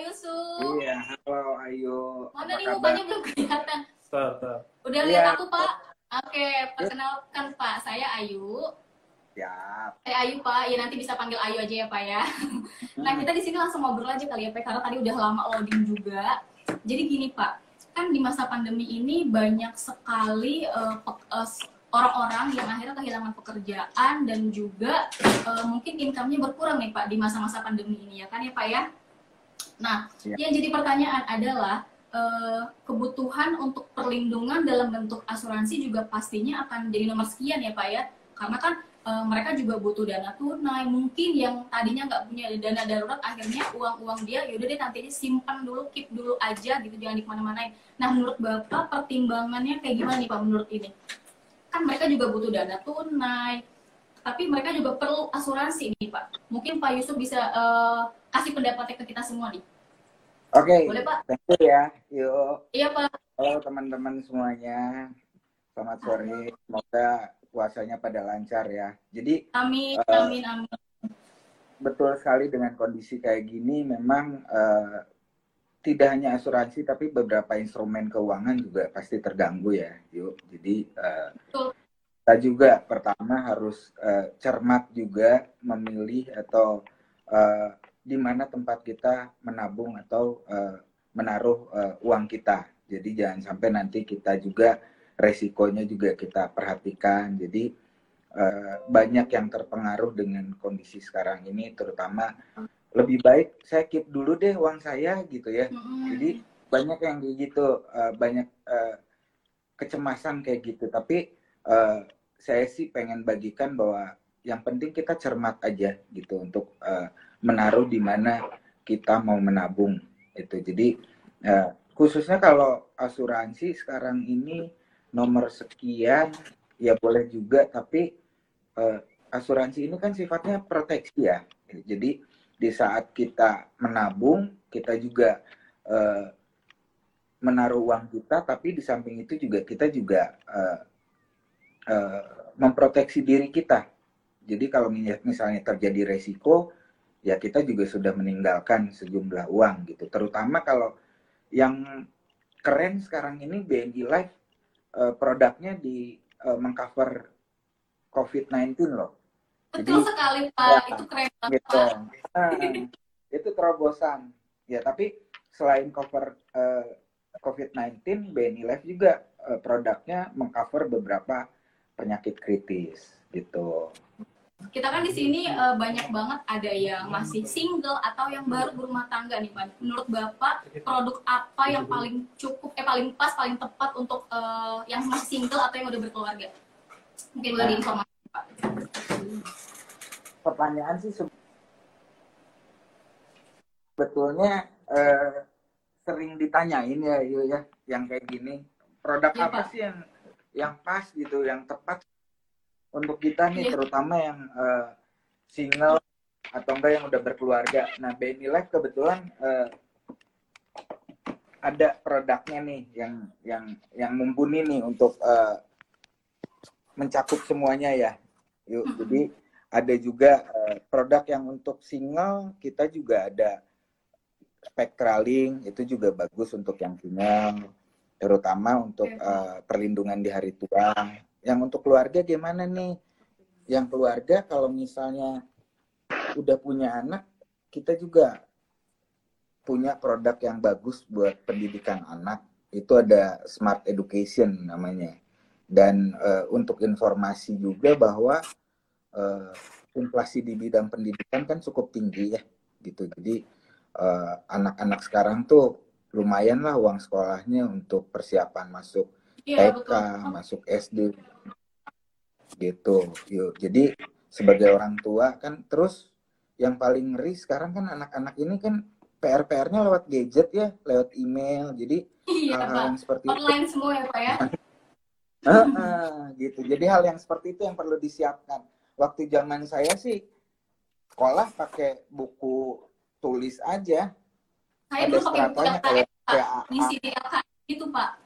Yusuf. Iya, halo Ayu. Mana nih mukanya belum kelihatan. Tuh, tuh. Udah Iya. lihat aku, Pak? Oke, perkenalkan Pak, saya Ayu. Siap. Eh Ayu Pak, ya nanti bisa panggil Ayu aja ya Pak ya. Nah kita di sini langsung ngobrol aja kali ya Pak, karena tadi udah lama loading juga. Jadi gini Pak, kan di masa pandemi ini banyak sekali s- orang-orang yang akhirnya kehilangan pekerjaan dan juga eh, mungkin income-nya berkurang nih Pak di masa-masa pandemi ini ya kan ya Pak ya. Nah, Ya. yang jadi pertanyaan adalah eh, kebutuhan untuk perlindungan dalam bentuk asuransi juga pastinya akan jadi nomor sekian ya Pak ya. Karena kan eh, mereka juga butuh dana tunai. Mungkin yang tadinya nggak punya dana darurat, akhirnya uang-uang dia yaudah deh nanti simpan dulu, keep dulu aja gitu, jangan dikemana-manain. Nah, menurut Bapak pertimbangannya kayak gimana nih Pak menurut ini? Kan mereka juga butuh dana tunai, tapi mereka juga perlu asuransi nih Pak. Mungkin Pak Yusuf bisa eh, kasih pendapatnya ke kita semua nih. Oke. Boleh, Pak? Thank you ya. Yuk. Iya Pak. Halo teman-teman semuanya. Selamat sore. Semoga puasanya pada lancar ya. Jadi Amin, Eh, amin, amin. betul sekali dengan kondisi kayak gini memang eh, tidak hanya asuransi tapi beberapa instrumen keuangan juga pasti terganggu ya. Yuk. Jadi Betul. kita juga pertama harus eh, cermat juga memilih atau eh, di mana tempat kita menabung atau eh, menaruh eh, uang kita. Jadi jangan sampai nanti kita juga resikonya juga kita perhatikan. Jadi eh, banyak yang terpengaruh dengan kondisi sekarang ini, terutama lebih baik saya keep dulu deh uang saya gitu ya. Jadi banyak yang gitu, eh, banyak eh, kecemasan kayak gitu. Tapi eh, saya sih pengen bagikan bahwa yang penting kita cermat aja gitu untuk eh, menaruh di mana kita mau menabung itu. Jadi eh, khususnya kalau asuransi sekarang ini nomor sekian ya boleh juga, tapi eh, asuransi ini kan sifatnya proteksi ya. Jadi di saat kita menabung, kita juga eh, menaruh uang kita, tapi di samping itu juga kita juga eh, eh, memproteksi diri kita. Jadi kalau mi- misalnya terjadi resiko, ya kita juga sudah meninggalkan sejumlah uang gitu. Terutama kalau yang keren sekarang ini BNI Life eh, produknya di eh, mengcover COVID-19 loh. Betul Jadi, sekali Pak, ya, itu keren banget gitu. Nah, itu terobosan. Ya, tapi selain cover eh, COVID-19, BNI Life juga eh, produknya mengcover beberapa penyakit kritis gitu. Kita kan di sini eh, banyak banget ada yang masih single atau yang baru berumah tangga nih Pak. Menurut Bapak, produk apa yang paling cukup, eh paling pas, paling tepat untuk eh, yang masih single atau yang udah berkeluarga? Mungkin boleh diinformasi Pak. Pertanyaan sih se- sebetulnya eh, sering ditanyain ya, ya, yang kayak gini. Produk Iya, apa Pak. sih yang yang pas gitu, yang tepat untuk kita nih, Iya. terutama yang eh, single atau enggak yang udah berkeluarga. Nah, BNI Life kebetulan eh, ada produknya nih yang yang yang mumpuni nih untuk eh, mencakup semuanya ya. Yuk, Mm-mm. jadi ada juga eh, produk yang untuk single kita juga ada Spectraling itu juga bagus untuk yang single terutama untuk Oke. eh, perlindungan di hari tua. Yang untuk keluarga gimana nih? Yang keluarga kalau misalnya udah punya anak, kita juga punya produk yang bagus buat pendidikan anak. Itu ada Smart Education namanya. Dan eh, untuk informasi juga bahwa eh, inflasi di bidang pendidikan kan cukup tinggi ya, gitu. Jadi eh, anak-anak sekarang tuh lumayan lah uang sekolahnya untuk persiapan masuk Iya, TK, betul. masuk SD, gitu. Yuk, jadi sebagai orang tua kan terus yang paling ngeri sekarang kan anak-anak ini kan PR-PR-nya lewat gadget ya, lewat email. Jadi Iya, hal-hal yang seperti itu Online semua ya, Pak ya? Heeh, gitu. Jadi hal yang seperti itu yang perlu disiapkan. Waktu zaman saya sih sekolah pakai buku tulis aja. Saya Ada dulu pakai buku. PAA. Ngisi di LKS gitu, Pak.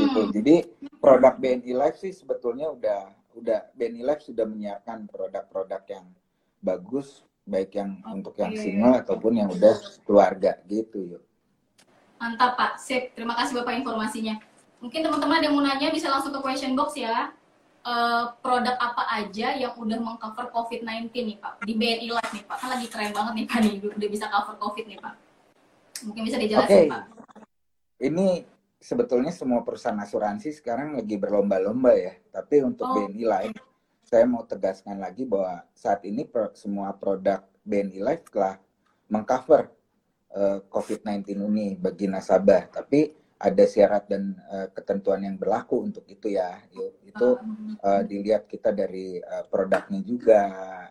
Gitu. Jadi produk BNI Life sih sebetulnya udah udah BNI Life sudah menyiapkan produk-produk yang bagus baik yang Oke. untuk yang single ataupun yang udah keluarga gitu yuk. Mantap Pak, sip. Terima kasih Bapak informasinya. Mungkin teman-teman ada yang mau nanya bisa langsung ke question box ya. Eh, produk apa aja yang udah mengcover COVID-19 nih Pak? Di BNI Live nih Pak. Kan lagi keren banget nih Pak nih, udah bisa cover COVID nih Pak. Mungkin bisa dijelasin Oke. Pak. Ini sebetulnya semua perusahaan asuransi sekarang lagi berlomba-lomba ya. Tapi untuk Oh. BNI Life, saya mau tegaskan lagi bahwa saat ini pro- semua produk BNI Life telah mengcover eh, COVID-19 ini bagi nasabah. Tapi ada syarat dan eh, ketentuan yang berlaku untuk itu ya. Itu eh, dilihat kita dari eh, produknya juga,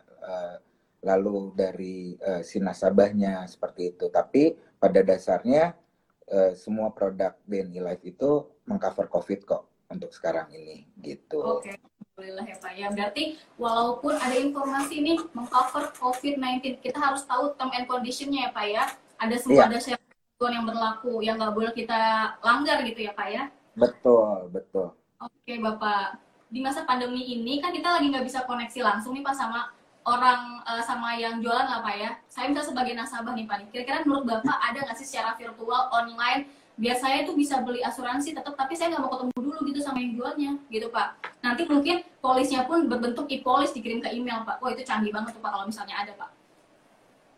eh, lalu dari eh, si nasabahnya seperti itu. Tapi pada dasarnya eh, semua produk BNI Life itu mengcover COVID kok untuk sekarang ini gitu. Oke, alhamdulillah ya Pak. Ya berarti walaupun ada informasi nih mengcover COVID-19, kita harus tahu term and conditionnya ya Pak ya. Ada semua Iya. ada syarat yang berlaku yang nggak boleh kita langgar gitu ya Pak ya. Betul, betul. Oke Bapak, di masa pandemi ini kan kita lagi nggak bisa koneksi langsung nih Pak sama orang eh, sama yang jualan lah Pak ya. Saya misalnya sebagai nasabah nih Pak nih. Kira-kira menurut Bapak ada nggak sih secara virtual online biar saya itu bisa beli asuransi tetap tapi saya nggak mau ketemu dulu gitu sama yang jualnya gitu Pak. Nanti mungkin polisnya pun berbentuk e-polis dikirim ke email Pak. Wah itu canggih banget tuh Pak kalau misalnya ada Pak.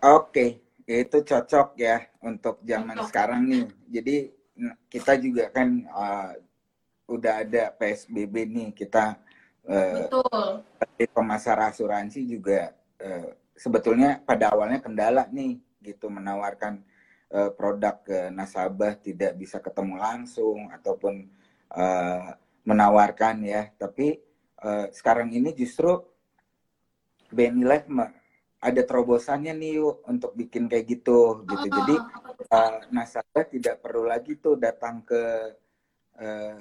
Oke, itu cocok ya untuk zaman Cocok. sekarang nih. Jadi kita juga kan uh, udah ada PSBB nih, kita uh, Betul. sebagai pemasar asuransi juga uh, sebetulnya pada awalnya kendala nih gitu menawarkan uh, produk ke nasabah tidak bisa ketemu langsung ataupun uh, menawarkan ya. Tapi uh, sekarang ini justru BNI Life ada terobosannya nih yuk untuk bikin kayak gitu gitu. Jadi Ah, Pak? uh, nasabah tidak perlu lagi tuh datang ke uh,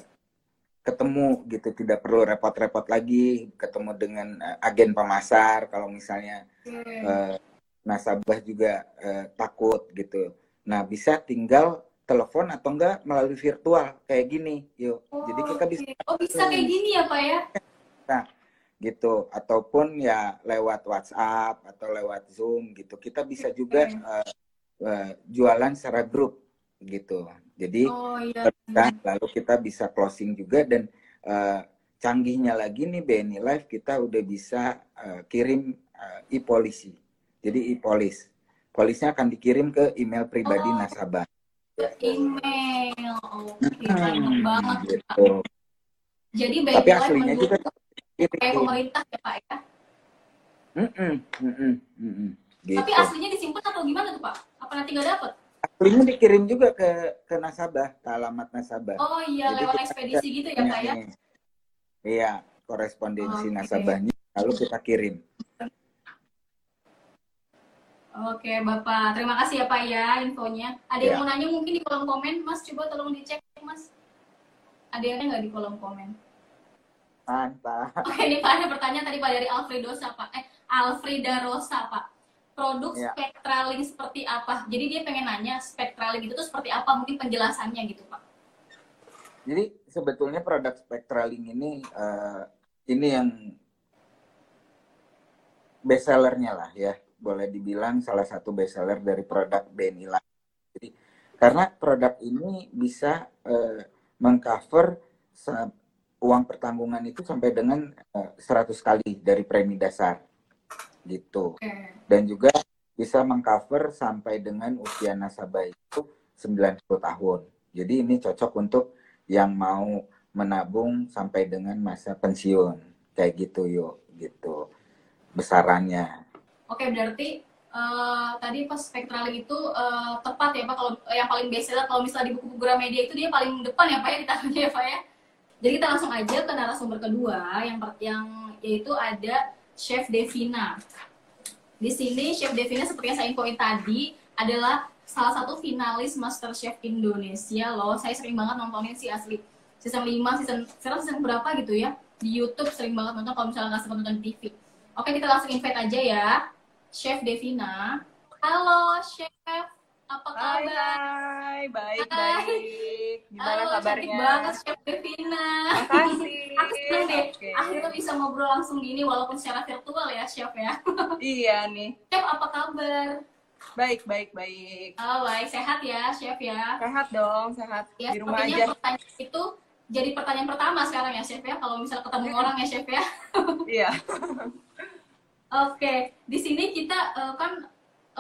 ketemu gitu, tidak perlu repot-repot lagi ketemu dengan uh, agen pemasar kalau misalnya Oke. uh, nasabah juga uh, takut gitu. Nah, bisa tinggal telepon atau enggak melalui virtual kayak gini, yuk. Jadi kita bisa Oke. Oh bisa kayak gini ya Pak ya? gitu ataupun ya lewat WhatsApp atau lewat Zoom gitu kita bisa juga Oke. uh, uh, jualan secara grup gitu jadi Oh iya. kan, lalu kita bisa closing juga dan uh, canggihnya lagi nih BNI Live kita udah bisa uh, kirim uh, e-polisi jadi e-polis polisnya akan dikirim ke email pribadi Oh. nasabah email. Oke, mantap Hmm, banget. Gitu Jadi BNI Live aslinya juga mendukung kirim. kayak pemerintah ya Pak ya. Mm-mm, mm-mm, mm-mm, gitu. Tapi aslinya disimpan atau gimana tuh Pak? Apa nanti nggak dapet? Aslinya dikirim juga ke ke nasabah, ke alamat nasabah. Oh iya, Jadi lewat ekspedisi gitu ya Pak ya? Iya, korespondensi Oke. nasabahnya lalu kita kirim. Oke Bapak, terima kasih ya Pak ya infonya. Ada yang Ya. mau nanya mungkin di kolom komen, Mas coba tolong dicek Mas. Ada yang nggak di kolom komen? Mantap. Oke, ini Pak ada pertanyaan tadi Pak dari Alfredosa Pak. Eh, Alfreda Rosa Pak. Produk Ya. Spectraling seperti apa? Jadi dia pengen nanya Spectraling itu tuh seperti apa? Mungkin penjelasannya gitu Pak. Jadi sebetulnya produk Spectraling ini eh, ini yang bestsellernya lah ya, boleh dibilang salah satu bestseller dari produk BNI Life. Jadi karena produk ini bisa eh, mengcover uang pertanggungan itu sampai dengan eh, 100 kali dari premi dasar gitu. Oke. dan juga bisa mengcover sampai dengan usia nasabah itu 90 tahun. Jadi ini cocok untuk yang mau menabung sampai dengan masa pensiun. Kayak gitu yuk, gitu. Besarannya. Oke, berarti eh, tadi pas Spectraling itu eh, tepat ya Pak kalau yang paling bestseller kalau misalnya di buku-buku Gramedia itu dia paling depan ya Pak ya ditaruhnya ya Pak ya. Jadi kita langsung aja ke narasumber kedua yang yang yaitu ada Chef Devina. Di sini Chef Devina seperti yang saya infoin tadi adalah salah satu finalis Master Chef Indonesia loh. Saya sering banget nontonin si asli season 5, season sekarang season berapa gitu ya. Di YouTube sering banget nonton kalau misalnya nggak sempat nonton TV. Oke, kita langsung invite aja ya. Chef Devina. Halo Chef, apa Hai, kabar? hai, baik, Hai. baik. Gimana Halo, kabarnya? cantik banget Chef Devina. Makasih. Aku seneng deh. Oke. Akhirnya bisa ngobrol langsung gini walaupun secara virtual ya, Chef ya. Iya nih. Chef, apa kabar? Baik, baik, baik. Oh, baik. Sehat ya, Chef ya. Sehat dong, sehat. Ya, Di rumah aja. pertanyaan itu jadi pertanyaan pertama sekarang ya, Chef ya. Kalau misalnya ketemu orang ya, Chef ya. Iya. Oke, di sini kita eh, kan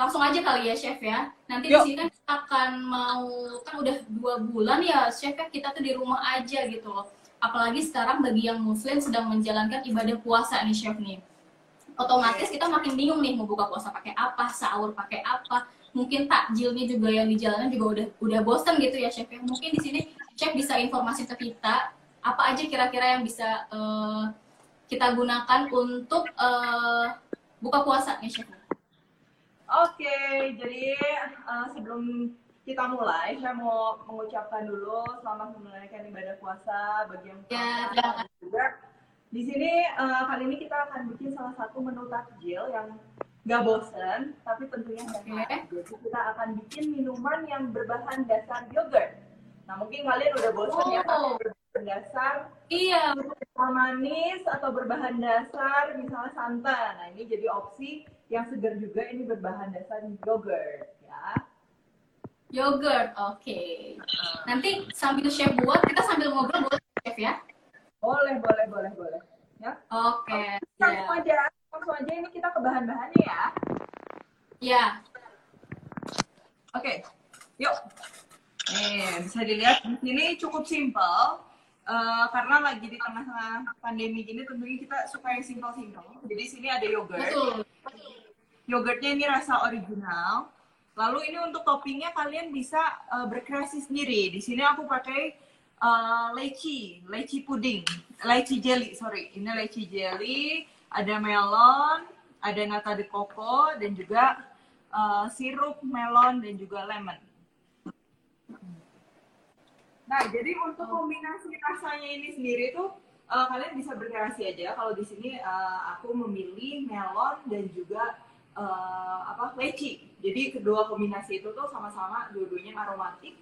langsung aja kali ya, Chef ya. Nanti Yuk. di sini kan kita akan mau kan udah dua bulan ya, Chef ya kita tuh di rumah aja gitu loh. Apalagi sekarang bagi yang Muslim sedang menjalankan ibadah puasa nih, Chef nih. Otomatis kita makin bingung nih mau buka puasa pakai apa, sahur pakai apa. Mungkin takjilnya juga yang di jalanan juga udah udah bosen gitu ya, Chef ya. Mungkin di sini Chef bisa informasi ke kita apa aja kira-kira yang bisa eh, kita gunakan untuk eh, buka puasa nih chef. Oke, jadi eh, sebelum kita mulai, saya mau mengucapkan dulu selamat menunaikan ibadah puasa bagi yang Ya, puasa. kasih. juga di sini eh, kali ini kita akan bikin salah satu menu takjil yang nggak bosen, tapi tentunya hemat. Jadi kita akan bikin minuman yang berbahan dasar yogurt. Nah mungkin kalian udah bosen ya, Oh. berbahan dasar Iya, manis atau berbahan dasar misalnya santan. Nah ini jadi opsi yang segar juga ini berbahan dasar yogurt ya. yogurt. Oke. Nanti sambil chef buat, kita sambil ngobrol boleh chef ya. Boleh boleh boleh boleh. Ya. Oke. Langsung Ya. aja langsung aja ini kita ke bahan-bahannya ya. Ya. Oke, yuk. Nih bisa dilihat di sini cukup simpel. Eh, karena lagi di tengah-tengah pandemi gini tentunya kita suka yang simpel-simpel. Jadi di sini ada yogurt. Betul. Yogurtnya ini rasa original. Lalu ini untuk toppingnya kalian bisa uh, berkreasi sendiri. Di sini aku pakai uh, leci, leci puding, leci jelly, sorry. Ini leci jelly, ada melon, ada nata de coco, dan juga uh, sirup melon dan juga lemon. Nah, jadi untuk kombinasi rasanya ini sendiri tuh uh, kalian bisa berkreasi aja. Kalau di sini uh, aku memilih melon dan juga uh, apa leci. Jadi kedua kombinasi itu tuh sama-sama dua-duanya aromatik,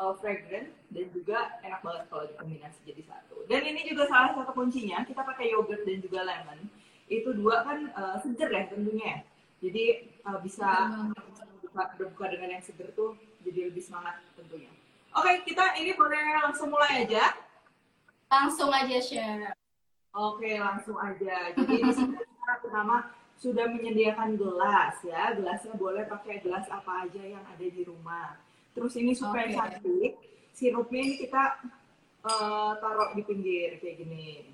uh, fragrant dan juga enak banget kalau dikombinasi jadi satu. Dan ini juga salah satu kuncinya kita pakai yogurt dan juga lemon. Itu dua kan uh, seger ya tentunya. Jadi uh, bisa berbuka, berbuka dengan yang seger tuh jadi lebih semangat tentunya. Oke, kita ini boleh langsung mulai aja. Langsung aja chef. Oke, langsung aja. Jadi di sini pertama sudah menyediakan gelas ya. Gelasnya boleh pakai gelas apa aja yang ada di rumah. Terus ini supaya Oke. cantik, sirupnya ini kita eh, taruh di pinggir kayak gini.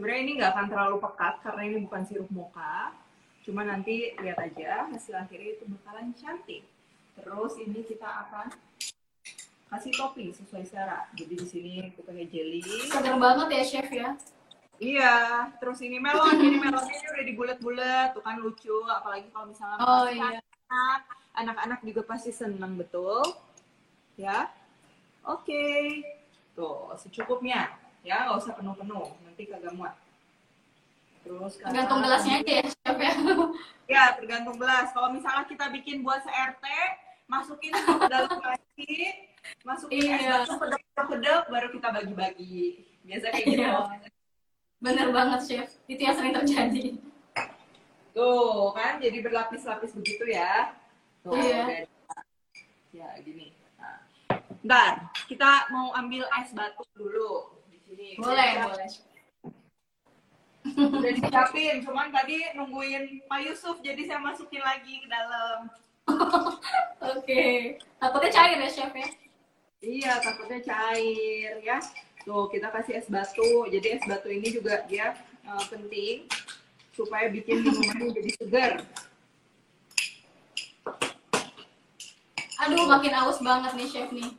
Sebenarnya ini nggak akan terlalu pekat karena ini bukan sirup mocha. Cuma nanti lihat aja hasil akhirnya itu bakalan cantik. Terus ini kita akan kasih topping sesuai selera. Jadi di sini aku pakai jelly. Seger banget ya chef ya. Iya, terus ini melon, jadi melonnya ini udah dibulet-bulet, tuh kan lucu, apalagi kalau misalnya Oh iya. anak, anak-anak juga pasti seneng betul, ya. Oke, tuh secukupnya, ya nggak usah penuh-penuh, nanti kagak muat. Terus Tergantung gelasnya aja ya chef ya. Ya, tergantung gelas. Kalau misalnya kita bikin buat se-RT, masukin ke dalam plastik, masukin es Iya. batu kedap-kedap, baru kita bagi-bagi. Biasa kayak gitu. Iya. Bener banget chef. Itu yang sering terjadi. Tuh kan jadi berlapis-lapis begitu ya. Tuh, Iya. Ya gini. Nah. Ntar kita mau ambil es batu dulu di sini. Boleh, Udah boleh. Udah disiapin, cuman tadi nungguin Pak Yusuf jadi saya masukin lagi ke dalam. Oke. Takutnya cair ya chef ya. Iya, takutnya cair ya. Tuh, kita kasih es batu. Jadi es batu ini juga dia eh, penting supaya bikin minumannya jadi segar. Aduh, makin aus banget nih chef nih.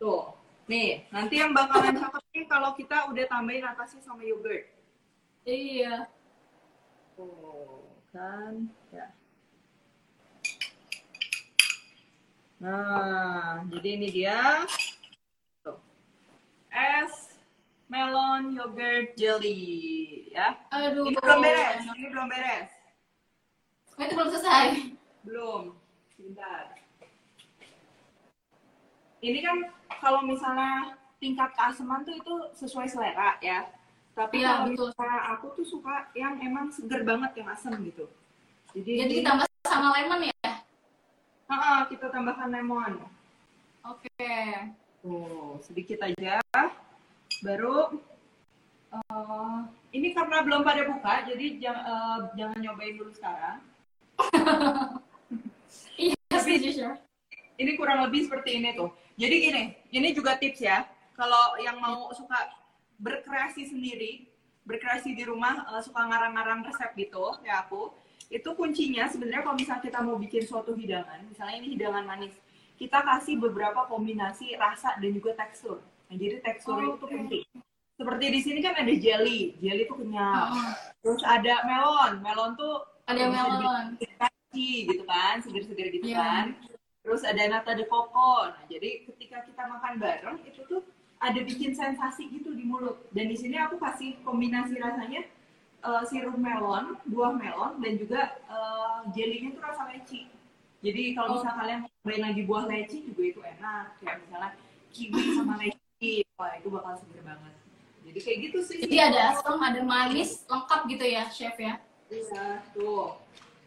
Tuh. Nih, nanti yang bakalan cakep nih kalau kita udah tambahin atasnya sama yogurt. Iya. Tuh, kan? Ya. Nah, jadi ini dia. Tuh. Es melon yogurt jelly ya. Aduh. Ini belum beres, ini belum beres. Itu belum selesai. Belum. Sebentar. ini kan kalau misalnya tingkat keasaman tuh itu sesuai selera ya. Tapi Iya, kalau betul. misalnya aku tuh suka yang emang seger banget yang asam gitu. Jadi, Jadi ditambah sama lemon ya? Ah, kita tambahkan lemon. Oke. Tuh, sedikit aja. Baru eh, ini karena belum pada buka, jadi jang- eh, jangan nyobain dulu sekarang. Iya Chef. Ini kurang lebih seperti ini tuh. Jadi gini, ini juga tips ya. Kalau yang mau suka berkreasi sendiri, berkreasi di rumah, eh, suka ngarang-ngarang resep gitu, ya aku, itu kuncinya sebenarnya kalau misalnya kita mau bikin suatu hidangan, misalnya ini hidangan manis, kita kasih beberapa kombinasi rasa dan juga tekstur. Nah, jadi tekstur itu tuh Oke. penting. Seperti di sini kan ada jelly, jelly tuh kenyal. Heeh. Terus ada melon, melon tuh Ada melon. dikasih gitu kan, seger-seger gitu Iya. kan. Terus ada nata de coco. Nah, jadi ketika kita makan bareng itu tuh ada bikin sensasi gitu di mulut. Dan di sini aku kasih kombinasi rasanya eh, sirup melon, buah melon dan juga eh, jelinya tuh rasa leci. Jadi kalau Oh. misalnya kalian cobain lagi buah leci juga itu enak. Kayak misalnya kiwi sama leci, wah itu bakal seger banget. Jadi kayak gitu sih. Jadi ada asam, ada manis, lengkap gitu ya, Chef ya? Iya, tuh.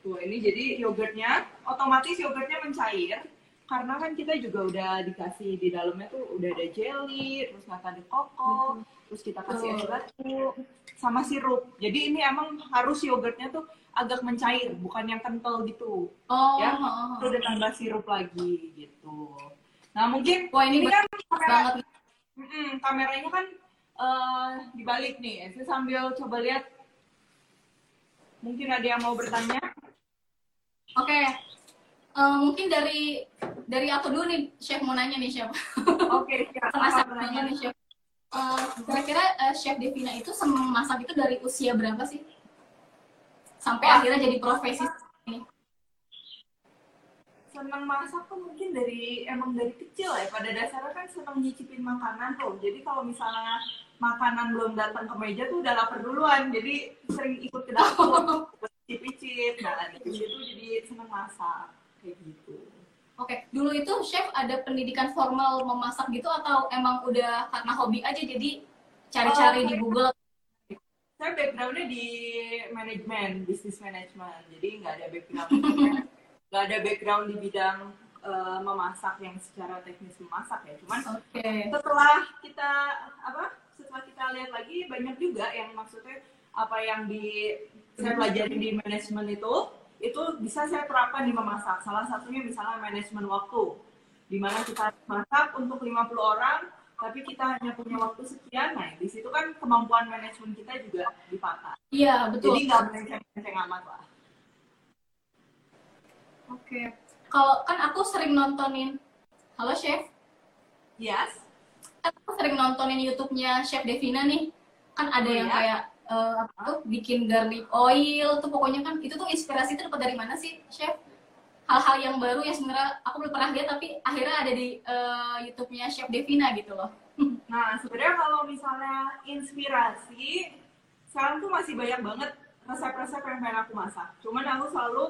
Tuh, ini jadi yogurtnya, otomatis yogurtnya mencair. Karena kan kita juga udah dikasih di dalamnya tuh udah ada jelly, terus nata de coco, terus kita kasih es batu, sama sirup. Jadi ini emang harus yogurtnya tuh agak mencair, bukan yang kental gitu. Oh, Ya, heeh. Terus udah tambah sirup lagi gitu. Nah mungkin Wah, ini ini kan kamera, banget. Kameranya kan eh, dibalik nih. Saya sambil coba lihat. Mungkin ada yang mau bertanya. Oke. Eh, mungkin dari dari aku dulu nih, Chef mau nanya nih, Chef. Oke, siap. Masak Apa nanya nih, Chef. Eh, kira-kira eh, Chef Devina itu seneng masak itu dari usia berapa sih? Sampai Wah. akhirnya jadi profesi ini. Senang masak tuh mungkin dari emang dari kecil ya. Pada dasarnya kan senang nyicipin makanan tuh. Jadi kalau misalnya makanan belum datang ke meja tuh udah lapar duluan. Jadi sering ikut ke dapur, cicip-cicip. Nah, dari situ jadi senang masak kayak gitu. Oke, dulu itu Chef ada pendidikan formal memasak gitu atau emang udah karena hobi aja jadi cari-cari Oh, di Google? saya backgroundnya di manajemen, bisnis manajemen, jadi nggak ada background, nggak ada background di bidang eh, memasak yang secara teknis memasak ya. Cuman Oke. setelah kita apa? Setelah kita lihat lagi banyak juga yang maksudnya apa yang di saya pelajari di manajemen itu itu bisa saya terapkan di memasak. Salah satunya misalnya manajemen waktu, di mana kita masak untuk 50 orang, tapi kita hanya punya waktu sekian. Nah, di situ kan kemampuan manajemen kita juga dipakai. Iya, betul. Jadi nggak melenceng-lenceng amat lah. Oke. Kalau kan aku sering nontonin Halo Chef, Yes. kan aku sering nontonin YouTube-nya Chef Devina nih. Kan ada Oh, yang ya? kayak eh, apa tuh bikin garlic oil tuh pokoknya kan itu tuh inspirasi itu dapat dari mana sih, Chef? Hal-hal yang baru yang sebenarnya aku belum pernah lihat tapi akhirnya ada di eh, YouTube-nya Chef Devina gitu loh. Nah, sebenarnya kalau misalnya inspirasi, sekarang tuh masih banyak banget resep-resep yang pengen aku masak. Cuman aku selalu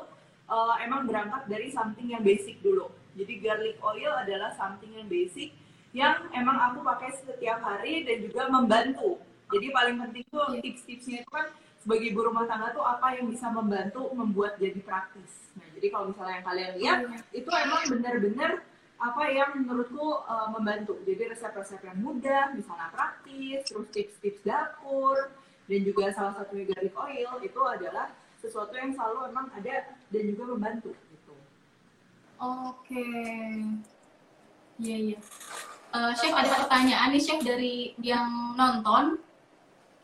uh, emang berangkat dari something yang basic dulu. Jadi garlic oil adalah something yang basic yang emang aku pakai setiap hari dan juga membantu. Jadi paling penting tuh Iya. tips-tipsnya itu kan sebagai ibu rumah tangga tuh apa yang bisa membantu membuat jadi praktis. Nah, jadi kalau misalnya yang kalian lihat itu emang benar-benar apa yang menurutku uh, membantu. Jadi resep-resep yang mudah, misalnya praktis, terus tips-tips dapur, dan juga salah satunya garlic oil itu adalah sesuatu yang selalu emang ada dan juga membantu gitu. Oke. Iya, iya. Eh, Chef ada pertanyaan nih Chef dari yang nonton.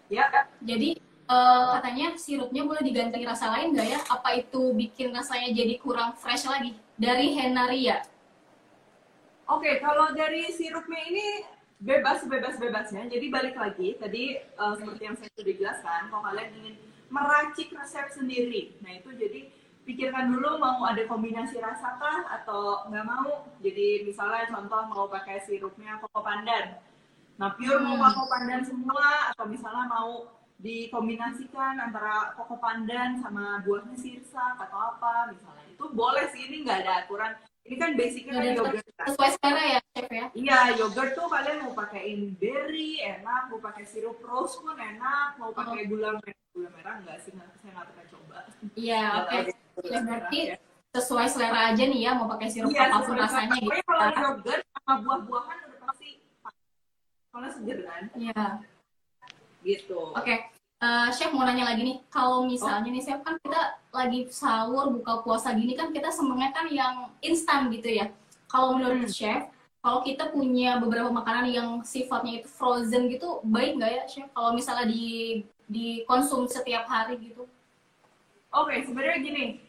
Ya, Jadi eh, katanya sirupnya boleh diganti rasa lain nggak ya? Apa itu bikin rasanya jadi kurang fresh lagi? Dari Henaria. Oke, kalau dari sirupnya ini bebas bebas bebasnya. Jadi balik lagi tadi uh, seperti yang saya sudah jelaskan, kalau kalian ingin meracik resep sendiri, nah itu jadi pikirkan dulu mau ada kombinasi rasa kah atau nggak mau. Jadi misalnya contoh mau pakai sirupnya koko pandan. Nah pure mau Hmm. koko pandan semua atau misalnya mau dikombinasikan antara koko pandan sama buahnya sirsak atau apa misalnya. Itu boleh sih ini nggak ada aturan. Ini kan basicnya kan yogurt. sesuai selera ya chef ya? Iya, yogurt tuh kalian mau pakaiin berry enak, mau pakai sirup rose pun enak, mau pakai gula merah, gula merah enggak sih, saya nggak pernah coba. iya oke. gula Ya, berarti ya. sesuai selera aja nih ya mau pakai sirup Iya, apa pun rasanya gitu. Kalau yogurt sama buah-buahan. Seger kan, Iya. gitu. Oke, Eh, chef mau nanya lagi nih, kalau misalnya nih chef kan kita lagi sahur buka puasa gini kan kita semuanya kan yang instan gitu ya. Kalau menurut Hmm. chef, kalau kita punya beberapa makanan yang sifatnya itu frozen gitu, baik nggak ya chef? Kalau misalnya di dikonsum setiap hari gitu? Oke, sebenarnya gini,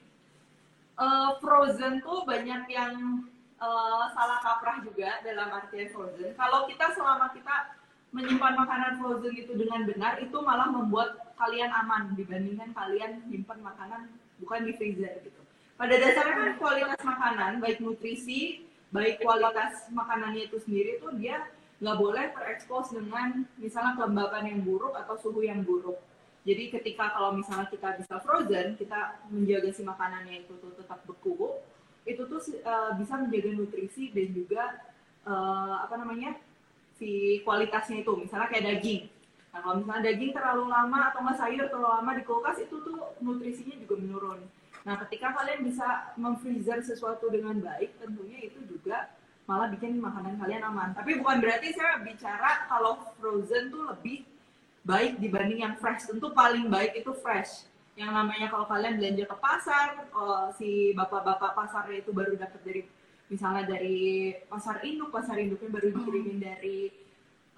eh, frozen tuh banyak yang eh, salah kaprah juga dalam artian frozen. Kalau kita selama kita menyimpan makanan frozen itu dengan benar, itu malah membuat kalian aman dibandingkan kalian nyimpan makanan bukan di freezer gitu. Pada dasarnya kan kualitas makanan, baik nutrisi, baik kualitas makanannya itu sendiri tuh dia nggak boleh terekspos dengan misalnya kelembapan yang buruk atau suhu yang buruk. Jadi ketika kalau misalnya kita bisa frozen, kita menjaga si makanannya itu tuh tetap beku, itu tuh uh, bisa menjaga nutrisi dan juga uh, apa namanya si kualitasnya itu. Misalnya kayak daging. Nah kalau misalnya daging terlalu lama atau nggak sayur terlalu lama di kulkas itu tuh nutrisinya juga menurun. Nah ketika kalian bisa memfreezer sesuatu dengan baik, tentunya itu juga malah bikin makanan kalian aman. Tapi bukan berarti saya bicara kalau frozen tuh lebih baik dibanding yang fresh. Tentu paling baik itu fresh. Yang namanya kalau kalian belanja ke pasar, oh, si bapak-bapak pasarnya itu baru dapat dari misalnya dari pasar induk, pasar induknya baru dikirimin dari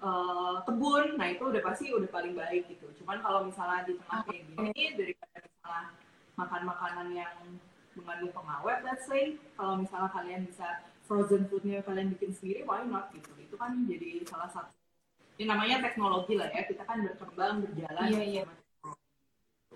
uh, kebun, nah itu udah pasti udah paling baik gitu. Cuman kalau misalnya di tengah kayak gini, daripada misalnya makan makanan yang mengandung pengawet, let's say, kalau misalnya kalian bisa frozen foodnya kalian bikin sendiri, why not gitu. Itu kan jadi salah satu ini namanya teknologi lah ya kita kan berkembang berjalan Iya, iya.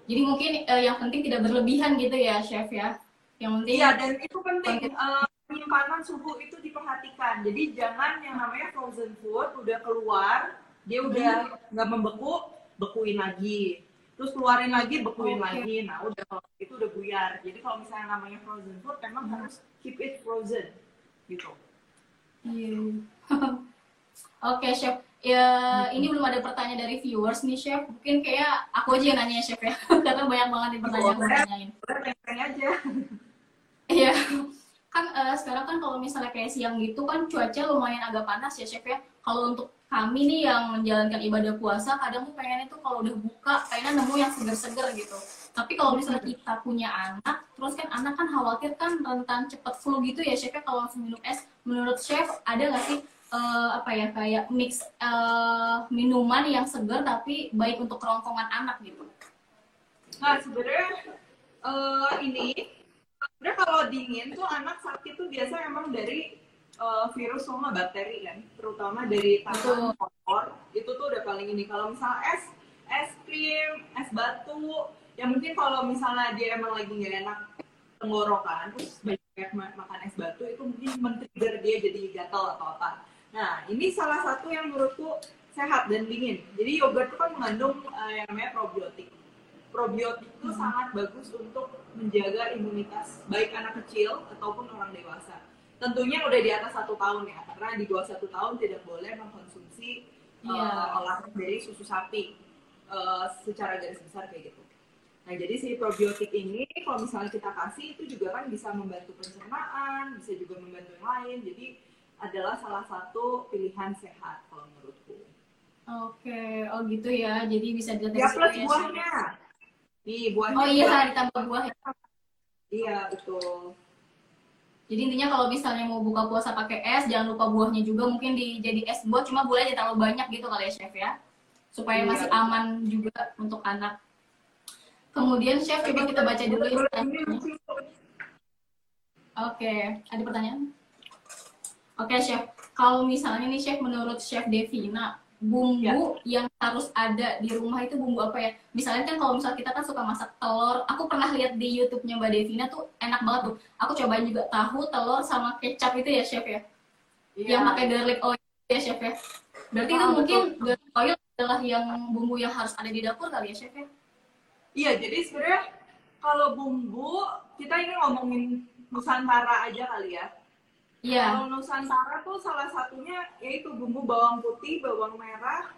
Jadi mungkin eh, yang penting tidak berlebihan gitu ya chef ya. Yang penting iya dan itu penting eh, penyimpanan suhu itu diperhatikan jadi jangan yang namanya frozen food udah keluar dia udah nggak membeku bekuin lagi terus keluarin lagi bekuin Oke. lagi nah udah itu udah buyar jadi kalau misalnya namanya frozen food memang harus keep it frozen gitu Iya. Oke, Chef. Ya, ini belum ada pertanyaan dari viewers nih, Chef. Mungkin kayak aku aja yang nanya, Chef ya. Karena banyak banget nih pertanyaan yang mau tanyain. udah pengen aja Iya. Kan eh, sekarang kan kalau misalnya kayak siang gitu kan cuaca lumayan agak panas ya, Chef ya. Kalau untuk kami nih yang menjalankan ibadah puasa, kadang tuh pengennya tuh kalau udah buka, kayaknya nemu yang seger-seger gitu. Tapi kalau misalnya kita punya anak, terus kan anak kan khawatir kan rentan cepet flu gitu ya, Chef ya kalau langsung minum es. Menurut Chef, ada nggak sih eh, apa ya kayak mix eh, minuman yang segar tapi baik untuk kerongkongan anak gitu? Nah, sebenarnya eh, ini sebenarnya kalau dingin tuh anak sakit tuh biasa emang dari eh, virus sama bakteri kan, terutama dari tangan kotor. Itu tuh udah paling ini. Kalau misalnya es es krim, es batu, ya mungkin kalau misalnya dia emang lagi nggak enak tenggorokan, terus banyak ma- makan es batu itu mungkin men-trigger dia jadi gatal atau apa. Nah, ini salah satu yang menurutku sehat dan dingin. Jadi yogurt itu kan mengandung eh, yang namanya probiotik probiotik itu Hmm. sangat bagus untuk menjaga imunitas baik anak kecil ataupun orang dewasa. Tentunya udah di atas satu tahun ya, karena di bawah satu tahun tidak boleh mengkonsumsi Iya. uh, olahan dari susu sapi uh, secara garis besar kayak gitu. Nah jadi si probiotik ini kalau misalnya kita kasih itu juga kan bisa membantu pencernaan, bisa juga membantu yang lain. Jadi adalah salah satu pilihan sehat kalau menurutku. Oke, oh gitu ya. Jadi bisa dilihat Ya plus ya, buahnya. Nih buahnya. Oh iya, buah- ditambah buah ya. Iya betul. Jadi intinya kalau misalnya mau buka puasa pakai es, jangan lupa buahnya juga mungkin di jadi es buah cuma boleh jangan terlalu banyak gitu kali ya chef ya. Supaya Iya. masih aman juga untuk anak. Kemudian chef coba kita baca dulu ya. Oke, ada pertanyaan? Oke chef, kalau misalnya nih chef menurut chef Devina, bumbu yang harus ada di rumah itu bumbu apa ya? Misalnya kan kalau misalnya kita kan suka masak telur, aku pernah lihat di YouTube-nya Mbak Devina tuh enak banget tuh. Aku cobain juga tahu, telur sama kecap itu ya chef ya? Yang pakai garlic oil ya chef ya? Berarti itu Ah, mungkin garlic oil adalah yang bumbu yang harus ada di dapur kali ya chef ya? Iya, jadi sebenarnya kalau bumbu kita ini ngomongin Nusantara aja kali ya. Iya. Kalau Nusantara tuh salah satunya yaitu bumbu bawang putih, bawang merah,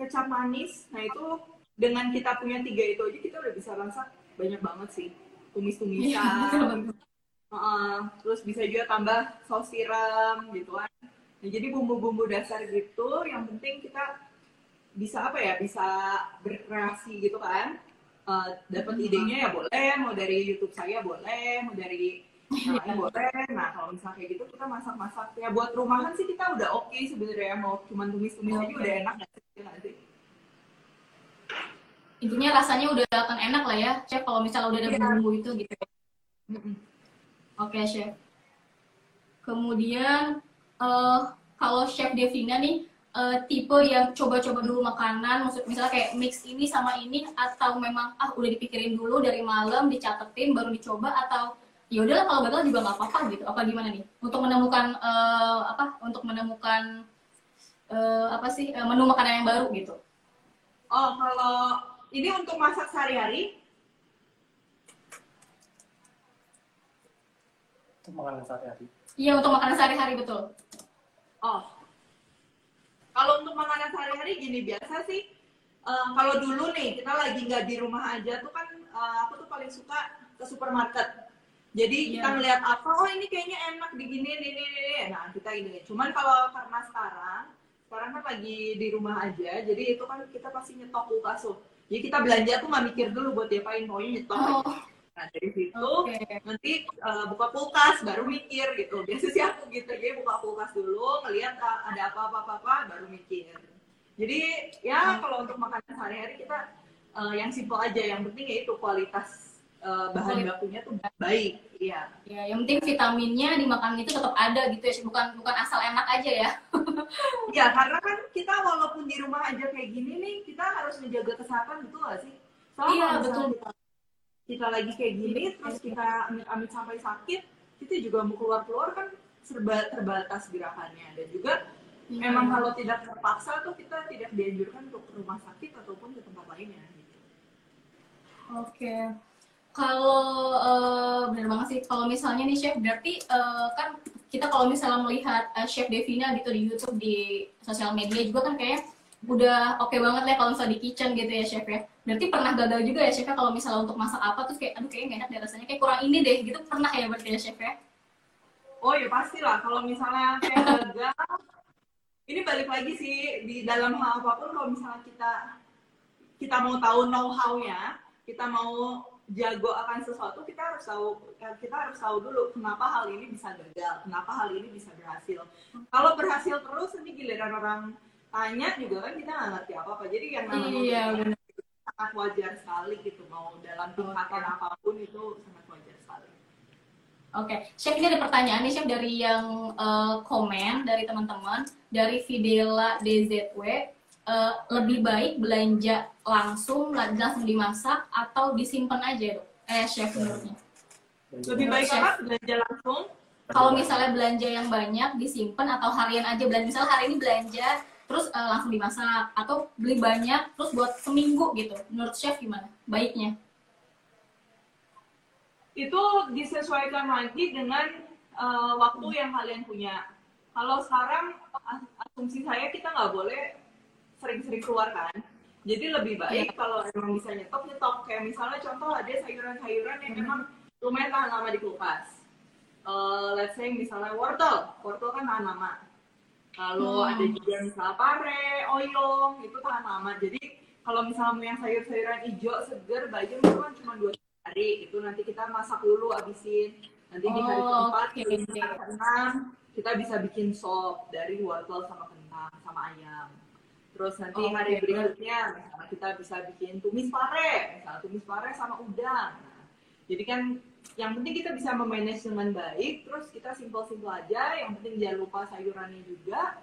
kecap manis. Nah itu dengan kita punya tiga itu aja kita udah bisa masak banyak banget sih. Iya, Tumis-tumisan. Uh, terus bisa juga tambah saus tiram gitu kan. Nah, jadi bumbu-bumbu dasar gitu yang penting kita bisa apa ya bisa berkreasi gitu kan. Uh, dapat idenya ya boleh, mau dari YouTube saya boleh, mau dari yang lain boleh. Nah kalau misalnya kayak gitu kita masak-masak ya buat rumahan sih kita udah oke sebenarnya mau cuma tumis-tumis aja udah enak nggak sih? Iya nggak sih? Intinya rasanya udah akan enak lah ya, chef kalau misalnya udah ada Iya. bumbu itu gitu. Mm-mm. Oke, chef. Kemudian eh kalau chef Devina nih eh, tipe yang coba-coba dulu makanan, maksud misalnya kayak mix ini sama ini atau memang ah udah dipikirin dulu dari malam, dicatetin baru dicoba atau ya udahlah kalau gagal juga nggak apa-apa gitu. Apa gimana nih? Untuk menemukan eh, apa? Untuk menemukan eh, apa sih eh, menu makanan yang baru gitu. Oh kalau ini untuk masak sehari-hari Untuk makanan sehari-hari. Iya untuk makanan sehari-hari betul. Oh. Kalau untuk makanan sehari-hari gini biasa sih. eh, kalau dulu nih kita lagi nggak di rumah aja tuh kan eh, aku tuh paling suka ke supermarket. Jadi kita Iya. ngeliat apa, oh ini kayaknya enak digini, ini, ini, ini. Nah kita ini. Cuman kalau karena sekarang, sekarang kan lagi di rumah aja, jadi itu kan kita pasti nyetok kulkas tuh. Jadi kita belanja tuh nggak mikir dulu buat diapain, pokoknya nyetok. Oh, Nah dari situ oke. nanti uh, buka kulkas baru mikir gitu biasa sih aku gitu jadi buka kulkas dulu ngelihat uh, ada apa apa apa, apa, baru mikir jadi ya kalau untuk makanan sehari-hari kita uh, yang simple aja yang penting yaitu kualitas uh, bahan Kualitas. bakunya tuh baik iya Ya, yang penting vitaminnya di makanan itu tetap ada gitu ya, bukan bukan asal enak aja ya. ya karena kan kita walaupun di rumah aja kayak gini nih kita harus menjaga kesehatan betul gak sih soalnya Iya, betul. kita, kita lagi kayak gini terus kita amit-amit sampai sakit kita juga mau keluar-keluar kan serba terbatas gerakannya dan juga Iya. Memang kalau tidak terpaksa tuh kita tidak dianjurkan untuk ke rumah sakit ataupun ke tempat lainnya. Gitu. Oke. Kalau eh, benar banget sih, kalau misalnya nih chef, berarti eh, kan kita kalau misalnya melihat eh, chef Devina gitu di YouTube di sosial media juga kan kayak udah oke banget lah kalau misalnya di kitchen gitu ya chef ya. Berarti pernah gagal juga ya chef ya kalau misalnya untuk masak apa terus kayak aduh kayaknya nggak enak deh rasanya kayak kurang ini deh gitu pernah ya berarti ya chef ya. Oh ya pastilah kalau misalnya kayak gagal, ini balik lagi sih di dalam hal apa pun kalau misalnya kita kita mau tahu know how-nya, kita mau jago akan sesuatu, kita harus tahu kita harus tahu dulu kenapa hal ini bisa gagal, kenapa hal ini bisa berhasil. Kalau berhasil terus nanti giliran orang tanya juga kan kita nggak ngerti apa-apa. Jadi yang namanya Iya sangat wajar sekali gitu mau dalam tingkatan apa pun itu sangat wajar sekali. Oke, chef ini ada pertanyaan nih chef dari yang eh, komen dari teman-teman dari Videla DZW eh, lebih baik belanja langsung lang- langsung dimasak atau disimpan aja dok? Eh chef menurutnya. Lebih baik Chef. apa belanja langsung? Kalau misalnya belanja yang banyak disimpan atau harian aja belanja misalnya hari ini belanja terus eh, langsung dimasak atau beli banyak terus buat seminggu gitu. Menurut chef gimana? Baiknya? itu disesuaikan lagi dengan uh, waktu yang kalian punya. Kalau sekarang as- asumsi saya kita nggak boleh sering-sering keluar kan. Jadi lebih baik kalau emang bisa nyetok nyetok. Kayak misalnya contoh ada sayuran-sayuran yang memang lumayan tahan lama di kulkas. Uh, let's say misalnya wortel, wortel kan tahan lama. Lalu Hmm. ada juga misalnya pare, oyong, itu tahan lama. Jadi kalau misalnya yang sayur-sayuran hijau segar, bayam itu kan cuma dua hari. Itu nanti kita masak dulu, abisin. Nanti di hari Oh, keempat, kelima, keenam, kita bisa bikin sop dari wortel sama kentang sama ayam. Terus nanti Oke, hari berarti- berikutnya, misalnya kita bisa bikin tumis pare, misalnya tumis pare sama udang. Nah, jadi kan yang penting kita bisa memanage dengan baik, terus kita simpel-simpel aja. Yang penting jangan lupa sayurannya juga.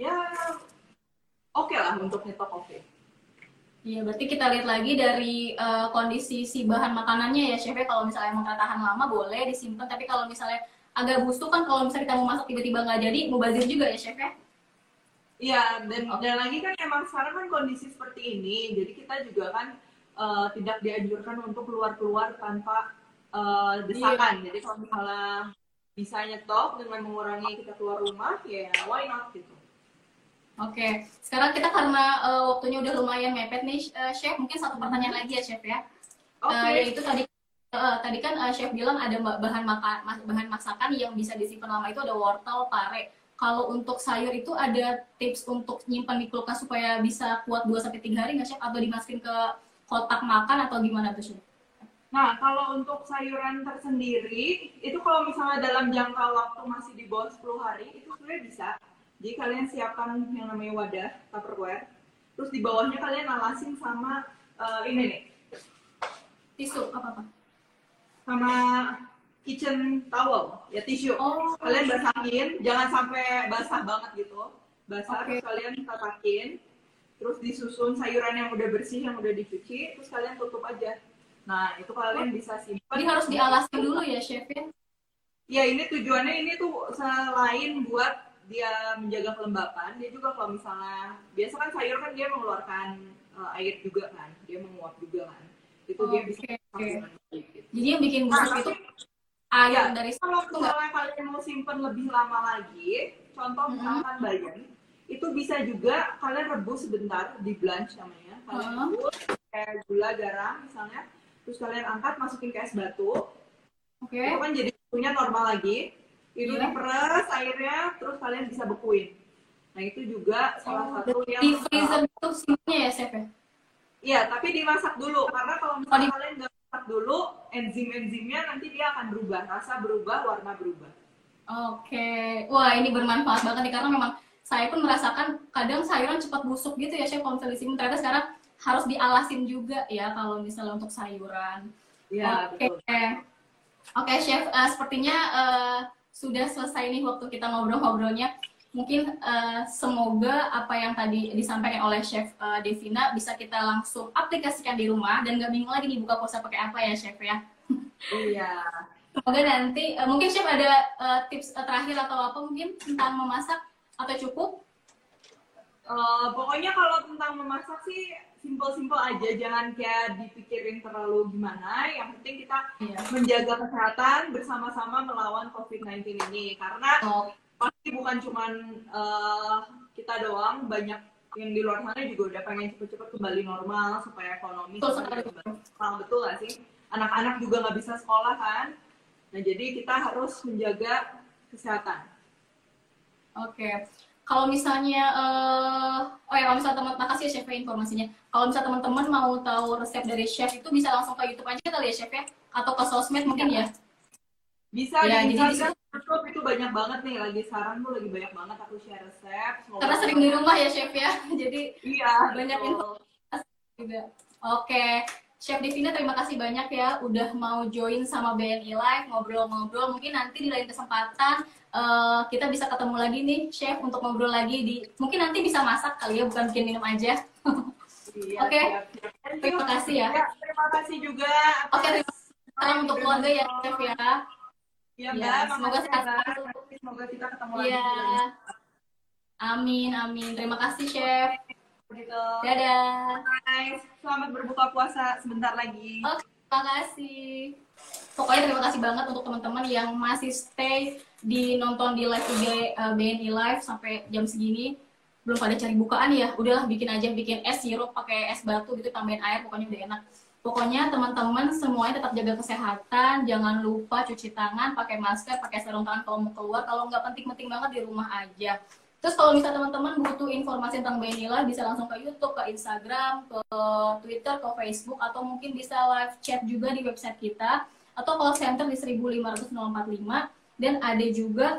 Ya, oke lah untuk nyetok oke. Iya, berarti kita lihat lagi dari eh, kondisi si bahan makanannya ya, chef. ya. Kalau misalnya emang nggak tahan lama, boleh disimpan. Tapi kalau misalnya agak busuk kan, kalau misalnya kita mau masak tiba-tiba nggak jadi, mubazir juga ya, chef ya? Iya, dan Oke. dan lagi kan emang sekarang kan kondisi seperti ini, jadi kita juga kan eh, tidak dianjurkan untuk keluar-keluar tanpa eh, desakan. Jadi kalau misalnya bisa nyetop dengan mengurangi kita keluar rumah, ya why not gitu. Oke, sekarang kita karena uh, waktunya udah lumayan mepet nih, uh, Chef. Mungkin satu pertanyaan lagi ya, Chef ya. Oke. Uh, yaitu tadi uh, tadi kan uh, Chef bilang ada bahan makan bahan masakan yang bisa disimpan lama itu ada wortel, pare. Kalau untuk sayur itu ada tips untuk nyimpan di kulkas supaya bisa kuat 2 sampai 3 hari nggak Chef atau dimasukin ke kotak makan atau gimana tuh Chef? Nah, kalau untuk sayuran tersendiri, itu kalau misalnya dalam jangka waktu masih di bawah 10 hari, itu sebenarnya bisa jadi kalian siapkan yang namanya wadah Tupperware. Terus di bawahnya kalian alasin sama uh, ini nih. Tisu apa apa? Sama kitchen towel, ya tisu. Oh. Kalian basahin, jangan sampai basah banget gitu. Basah Okay. terus kalian tatakin. Terus disusun sayuran yang udah bersih yang udah dicuci, terus kalian tutup aja. Nah, itu kalian bisa simpan. Jadi harus dialasin dulu ya, Chef ya? Ya, ini tujuannya ini tuh selain buat dia menjaga kelembapan, dia juga kalau misalnya biasa kan sayur kan dia mengeluarkan uh, air juga kan, dia menguap juga kan. Itu dia bisa gitu. Jadi yang bikin Nah, busuk itu air ya, dari kalau misalnya kalian mau simpan lebih lama lagi, contoh Mhm. misalkan bayam, itu bisa juga kalian rebus sebentar di blanch namanya. Kalian Mhm. rebus kayak gula, garam misalnya, terus kalian angkat masukin ke es batu, Oke. itu kan jadi suhunya normal lagi itu Iya. diperes airnya terus kalian bisa bekuin nah itu juga salah satu yang Di freezer itu ya, Chef ya? iya tapi dimasak dulu karena kalau misalnya Oh, di- kalian nggak dulu enzim-enzimnya nanti dia akan berubah rasa berubah warna berubah Oke. Wah, ini bermanfaat banget nih karena memang saya pun merasakan kadang sayuran cepat busuk gitu ya, Chef, kalau misalnya. Ternyata sekarang harus dialasin juga ya kalau misalnya untuk sayuran. iya Oke. betul Oke, Chef, eh, sepertinya eh, sudah selesai nih waktu kita ngobrol-ngobrolnya. Mungkin eh, semoga apa yang tadi disampaikan oleh Chef eh, Devina bisa kita langsung aplikasikan di rumah dan nggak bingung lagi nih buka puasa pakai apa ya, Chef ya. iya Semoga nanti eh, mungkin Chef ada eh, tips eh, terakhir atau apa mungkin tentang memasak atau cukup? Eh, pokoknya kalau tentang memasak sih simpel-simpel aja jangan kayak dipikirin terlalu gimana yang penting kita Iya. menjaga kesehatan bersama-sama melawan COVID-19 ini karena Oh, pasti bukan cuman eh, kita doang banyak yang di luar sana juga udah pengen cepet-cepet kembali normal supaya ekonomi Betul normal betul gak sih anak-anak juga nggak bisa sekolah kan nah jadi kita harus menjaga kesehatan Oke. Kalau misalnya, eh, oh ya, kalau misalnya teman, makasih ya Chef ya informasinya. Kalau misalnya teman-teman mau tahu resep dari Chef itu bisa langsung ke YouTube aja kali ya Chef ya? Atau ke sosmed mungkin ya? bisa Ya, di jadi Instagram YouTube itu banyak banget nih lagi sekarang tuh lagi banyak banget aku share resep Semoga Karena sering di rumah ya Chef ya, jadi iya banyak betul. juga. Oke, Chef Devina terima kasih banyak ya udah mau join sama BNI Live ngobrol-ngobrol. Mungkin nanti di lain kesempatan eh, kita bisa ketemu lagi nih Chef untuk ngobrol lagi di mungkin nanti bisa masak kali ya bukan bikin minum aja. Iya, Oke. Thank you. Terima kasih ya. Ya, terima kasih juga Oke, atas- terima Salam untuk keluarga ya Chef ya. Iya, Ya, semoga sehat selalu. Semoga kita ketemu lagi. Iya. Amin, amin. Terima kasih Chef. Gitu. Dadah. Guys, selamat berbuka puasa sebentar lagi. Oke, terima kasih. Pokoknya terima kasih banget untuk teman-teman yang masih stay di nonton di live IG uh, BNI Live sampai jam segini. Belum pada cari bukaan ya, udahlah bikin aja bikin es sirup pakai es batu gitu tambahin air pokoknya udah enak. Pokoknya teman-teman semuanya tetap jaga kesehatan, jangan lupa cuci tangan, pakai masker, pakai sarung tangan kalau mau keluar. Kalau nggak penting-penting banget di rumah aja. Terus kalau misalnya teman-teman butuh informasi tentang Live bisa langsung ke YouTube, ke Instagram, ke Twitter, ke Facebook, atau mungkin bisa live chat juga di website kita, atau call center di 15045, dan ada juga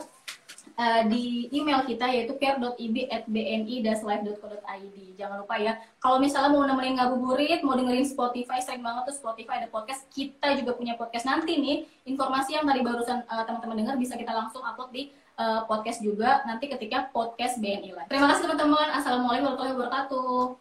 eh, di email kita yaitu care.ib@bni-live.co.id. Jangan lupa ya. Kalau misalnya mau nemenin ngabuburit, mau dengerin Spotify, sering banget tuh Spotify ada podcast. Kita juga punya podcast nanti nih. Informasi yang tadi barusan eh, teman-teman dengar bisa kita langsung upload di eh, podcast juga nanti ketika podcast BNI Live. Terima kasih teman-teman. Assalamualaikum warahmatullahi wabarakatuh.